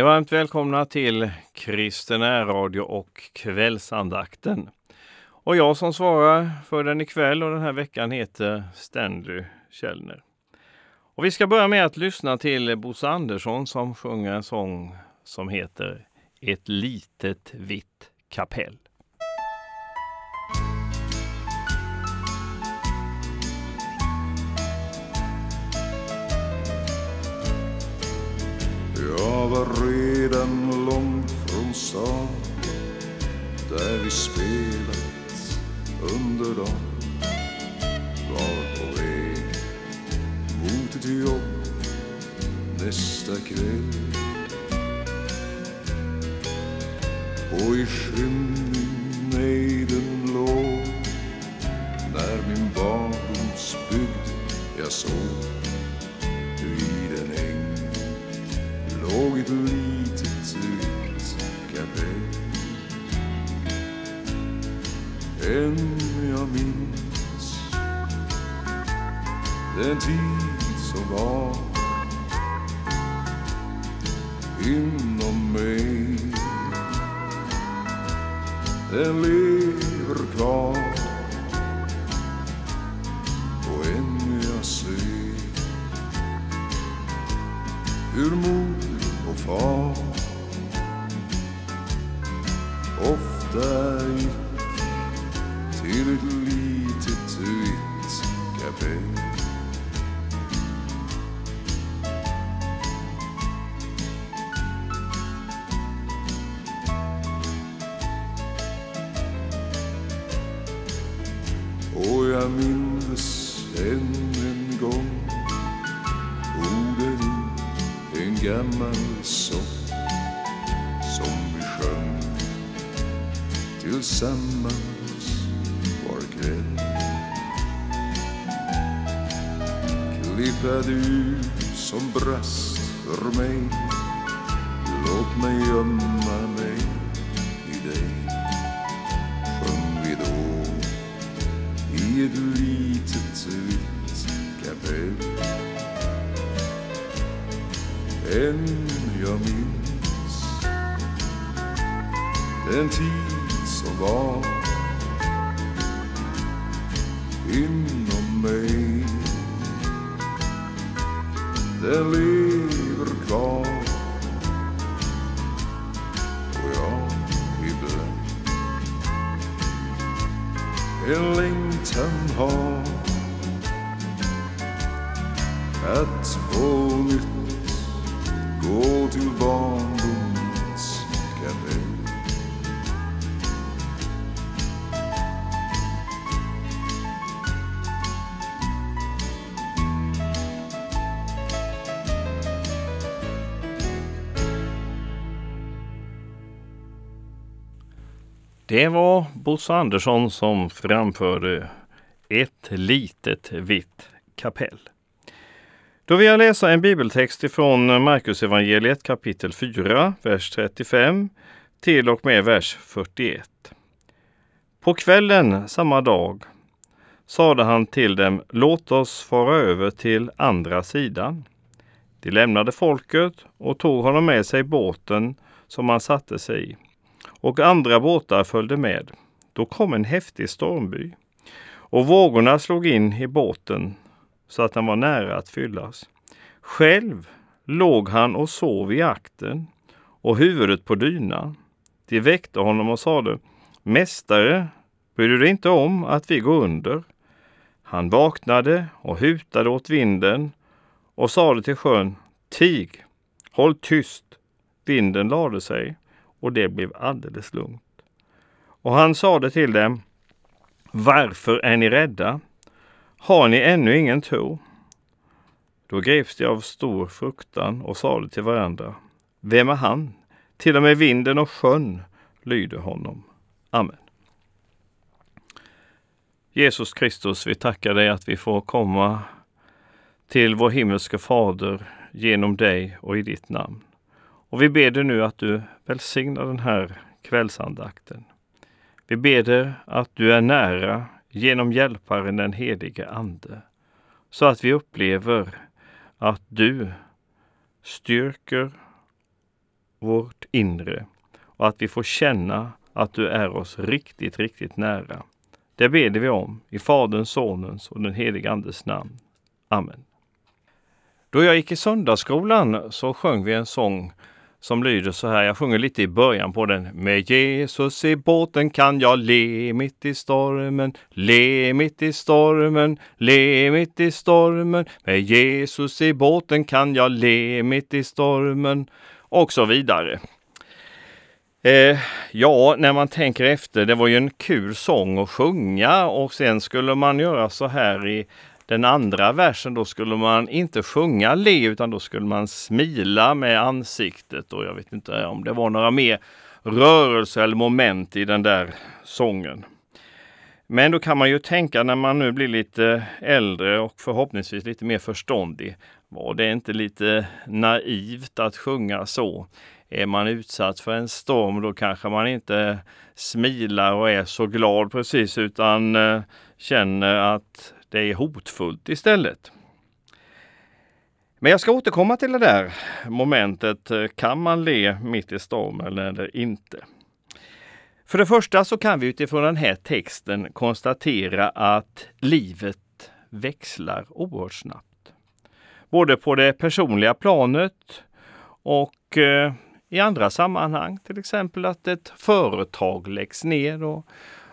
ni varmt välkomna till Kristen Radio och kvällsandakten. Och jag som svarar för den ikväll och den här veckan heter Stanley Källner. Och vi ska börja med att lyssna till Bosse Andersson som sjunger en sång som heter Ett litet vitt kapell. Redan långt från stan där vi spelat under dagen. Var på väg mot ett jobb nästa kväll. Och i skymningen låg ett litet vitt kapell. Än jag minns den tid som var inom mig. Den lever kvar och än jag ser. Hur mor far ofta gick till ett litet vitt kapell. En gammal sång som vi sjöng tillsammans var kväll. Klippa du som brast för mig, låt mig gömma mig i dig. Sjöng vi då i ett litet vitt kapell. Än jag minns. Den tid som var inom mig. Den lever kvar. Och jag ibland en längtan har att på nytt gå till barndomens kapell. Det var Bosse Andersson som framförde Ett litet vitt kapell. Då vill jag läsa en bibeltext ifrån Markus evangeliet kapitel 4, vers 35 till och med vers 41. På kvällen samma dag sade han till dem, låt oss fara över till andra sidan. De lämnade folket och tog honom med sig båten som han satte sig i och andra båtar följde med. Då kom en häftig stormby och vågorna slog in i båten så att den var nära att fyllas. Själv låg han och sov i akten och huvudet på dynan. De väckte honom och sade Mästare, bryr du dig inte om att vi går under? Han vaknade och hutade åt vinden och sade till sjön Tig, håll tyst. Vinden lade sig och det blev alldeles lugnt. Och han sade till dem, varför är ni rädda? Har ni ännu ingen tro? Då greps de av stor fruktan och sade till varandra, vem är han? Till och med vinden och sjön lyder honom. Amen. Jesus Kristus, vi tackar dig att vi får komma till vår himmelske Fader genom dig och i ditt namn. Och vi ber dig nu att du välsignar den här kvällsandakten. Vi ber dig att du är nära genom hjälparen den helige Ande, så att vi upplever att du styrker vårt inre och att vi får känna att du är oss riktigt, riktigt nära. Det ber vi om i Faderns, Sonens och den helige Andes namn. Amen. Då jag gick i söndagsskolan så sjöng vi en sång som lyder så här. Jag sjunger lite i början på den. Med Jesus i båten kan jag le mitt i stormen, le mitt i stormen, le mitt i stormen. Med Jesus i båten kan jag le mitt i stormen och så vidare. Eh, ja, när man tänker efter, det var ju en kul sång att sjunga och sen skulle man göra så här i den andra versen, då skulle man inte sjunga le utan då skulle man smila med ansiktet och jag vet inte om det var några mer rörelser eller moment i den där sången. Men då kan man ju tänka när man nu blir lite äldre och förhoppningsvis lite mer förståndig. Var det inte lite naivt att sjunga så? Är man utsatt för en storm då kanske man inte smilar och är så glad precis utan eh, känner att det är hotfullt istället. Men jag ska återkomma till det där momentet. Kan man le mitt i stormen eller inte? För det första så kan vi utifrån den här texten konstatera att livet växlar oerhört snabbt. Både på det personliga planet och eh, i andra sammanhang. Till exempel att ett företag läggs ner och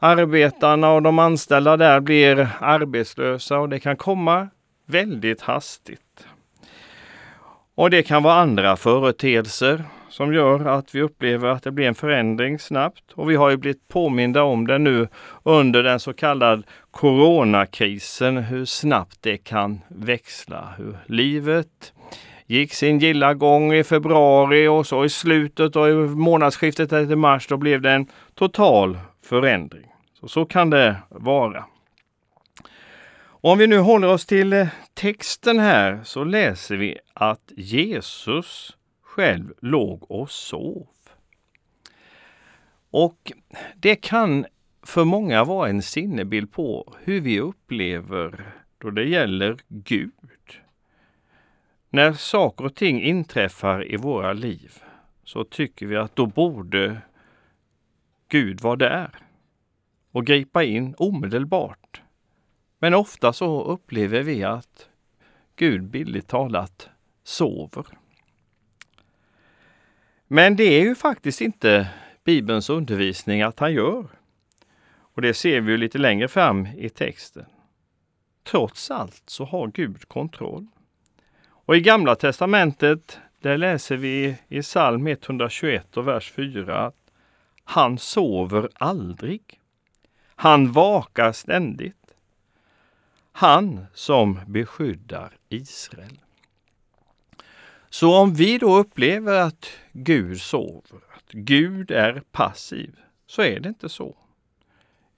arbetarna och de anställda där blir arbetslösa och det kan komma väldigt hastigt. Och det kan vara andra företeelser som gör att vi upplever att det blir en förändring snabbt. Och vi har ju blivit påminda om det nu under den så kallade coronakrisen, hur snabbt det kan växla. Hur livet gick sin gilla gång i februari och så i slutet och i månadsskiftet till mars då blev det en total förändring. Så, så kan det vara. Om vi nu håller oss till eh, texten här så läser vi att Jesus själv låg och sov. Och det kan för många vara en sinnebild på hur vi upplever då det gäller Gud. När saker och ting inträffar i våra liv så tycker vi att då borde Gud vara där och gripa in omedelbart. Men ofta så upplever vi att Gud billigt talat sover. Men det är ju faktiskt inte Bibelns undervisning att han gör. Och det ser vi ju lite längre fram i texten. Trots allt så har Gud kontroll. Och i Gamla testamentet, där läser vi i psalm 121 och vers 4 att han sover aldrig. Han vakar ständigt. Han som beskyddar Israel. Så om vi då upplever att Gud sover, att Gud är passiv, så är det inte så.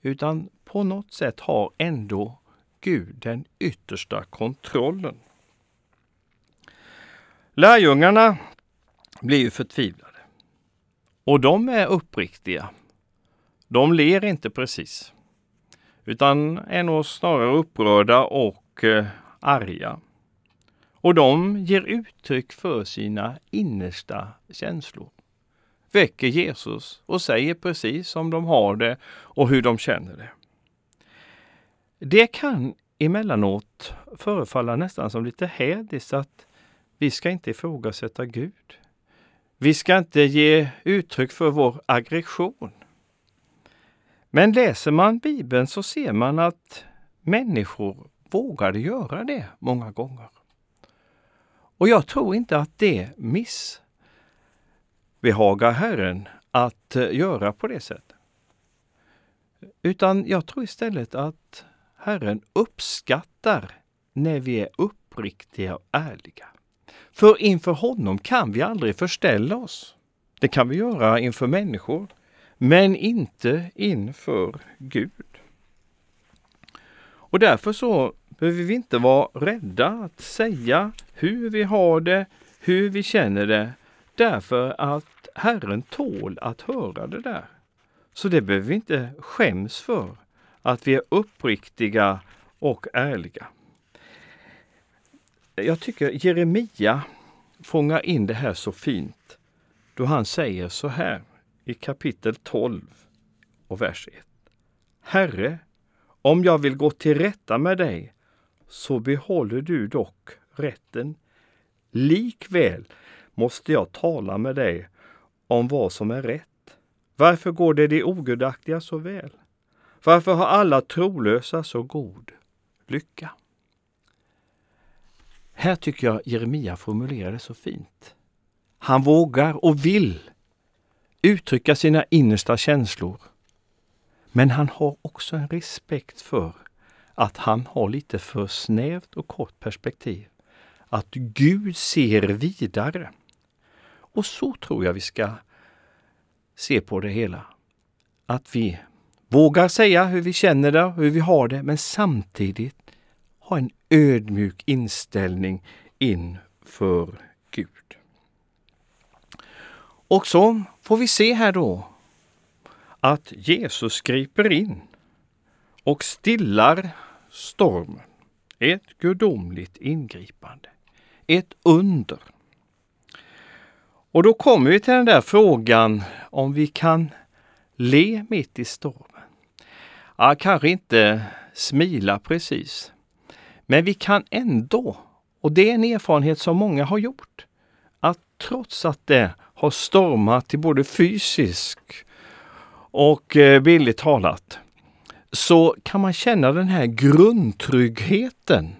Utan på något sätt har ändå Gud den yttersta kontrollen. Lärjungarna blir ju förtvivlade. Och de är uppriktiga. De ler inte precis utan är nog snarare upprörda och eh, arga. Och de ger uttryck för sina innersta känslor. Väcker Jesus och säger precis som de har det och hur de känner det. Det kan emellanåt förefalla nästan som lite hädiskt att vi ska inte ifrågasätta Gud. Vi ska inte ge uttryck för vår aggression. Men läser man Bibeln så ser man att människor vågade göra det många gånger. Och jag tror inte att det missbehagar Herren att eh, göra på det sättet. Utan jag tror istället att Herren uppskattar när vi är uppriktiga och ärliga. För inför honom kan vi aldrig förställa oss. Det kan vi göra inför människor, men inte inför Gud. Och därför så behöver vi inte vara rädda att säga hur vi har det, hur vi känner det, därför att Herren tål att höra det där. Så det behöver vi inte skäms för, att vi är uppriktiga och ärliga. Jag tycker Jeremia fångar in det här så fint då han säger så här i kapitel 12 och vers 1. Herre, om jag vill gå till rätta med dig så behåller du dock rätten. Likväl måste jag tala med dig om vad som är rätt. Varför går det de ogudaktiga så väl? Varför har alla trolösa så god lycka? Här tycker jag Jeremia formulerar det så fint. Han vågar och vill uttrycka sina innersta känslor. Men han har också en respekt för att han har lite för snävt och kort perspektiv. Att Gud ser vidare. Och så tror jag vi ska se på det hela. Att vi vågar säga hur vi känner det, hur vi har det, men samtidigt ha en ödmjuk inställning inför Gud. Och så får vi se här då att Jesus griper in och stillar stormen. Ett gudomligt ingripande. Ett under. Och då kommer vi till den där frågan om vi kan le mitt i stormen. Ja, kanske inte smila precis. Men vi kan ändå, och det är en erfarenhet som många har gjort, trots att det har stormat till både fysisk och eh, bildligt talat, så kan man känna den här grundtryggheten.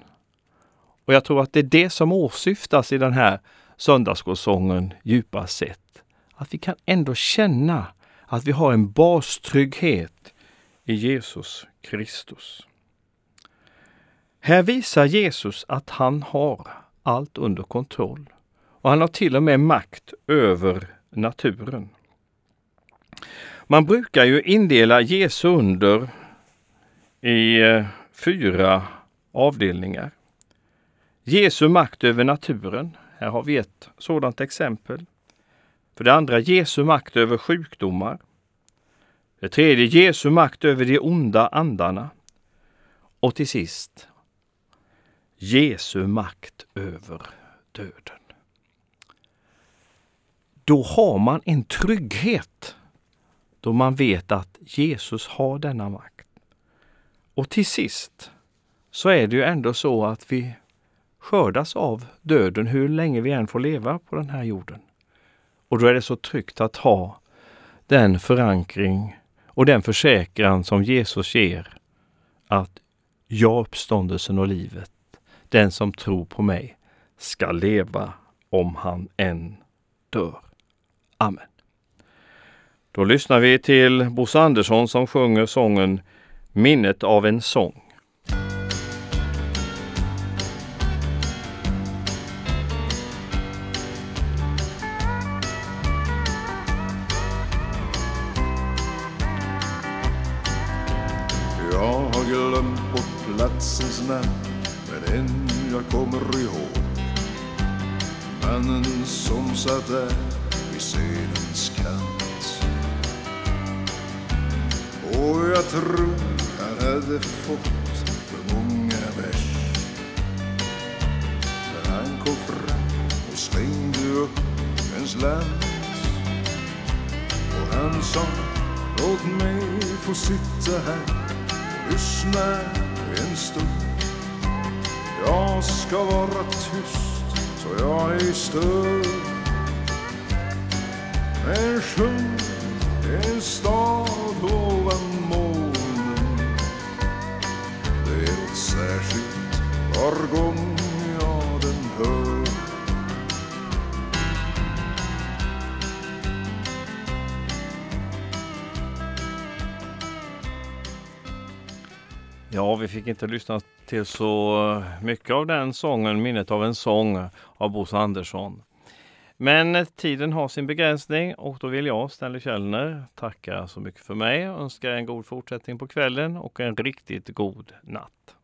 Och jag tror att det är det som åsyftas i den här söndagsgårdssången djupast sett. Att vi kan ändå känna att vi har en bastrygghet i Jesus Kristus. Här visar Jesus att han har allt under kontroll och han har till och med makt över naturen. Man brukar ju indela Jesu under i eh, fyra avdelningar. Jesu makt över naturen. Här har vi ett sådant exempel. För det andra Jesu makt över sjukdomar. Det tredje Jesu makt över de onda andarna. Och till sist Jesu makt över döden. Då har man en trygghet då man vet att Jesus har denna makt. Och till sist så är det ju ändå så att vi skördas av döden hur länge vi än får leva på den här jorden. Och då är det så tryggt att ha den förankring och den försäkran som Jesus ger att jag uppståndelsen och livet, den som tror på mig, ska leva om han än dör. Amen. Då lyssnar vi till Bosse Andersson som sjunger sången Minnet av en sång. Jag har glömt bort platsens namn Men en jag kommer ihåg Mannen som satt där vid scenens kant Och jag tror han hade fått för många vers. När han kom fram och slängde upp en slant Och han sa Låt mig få sitta här och lyssna en stund. Jag ska vara tyst så jag ej stör en sjö, en stad ovan molnen Det är något särskilt var gång jag den hör Ja, vi fick inte lyssna till så mycket av den sången, Minnet av en sång av Bosse Andersson. Men tiden har sin begränsning och då vill jag, Stanley Källner, tacka så mycket för mig och önska en god fortsättning på kvällen och en riktigt god natt.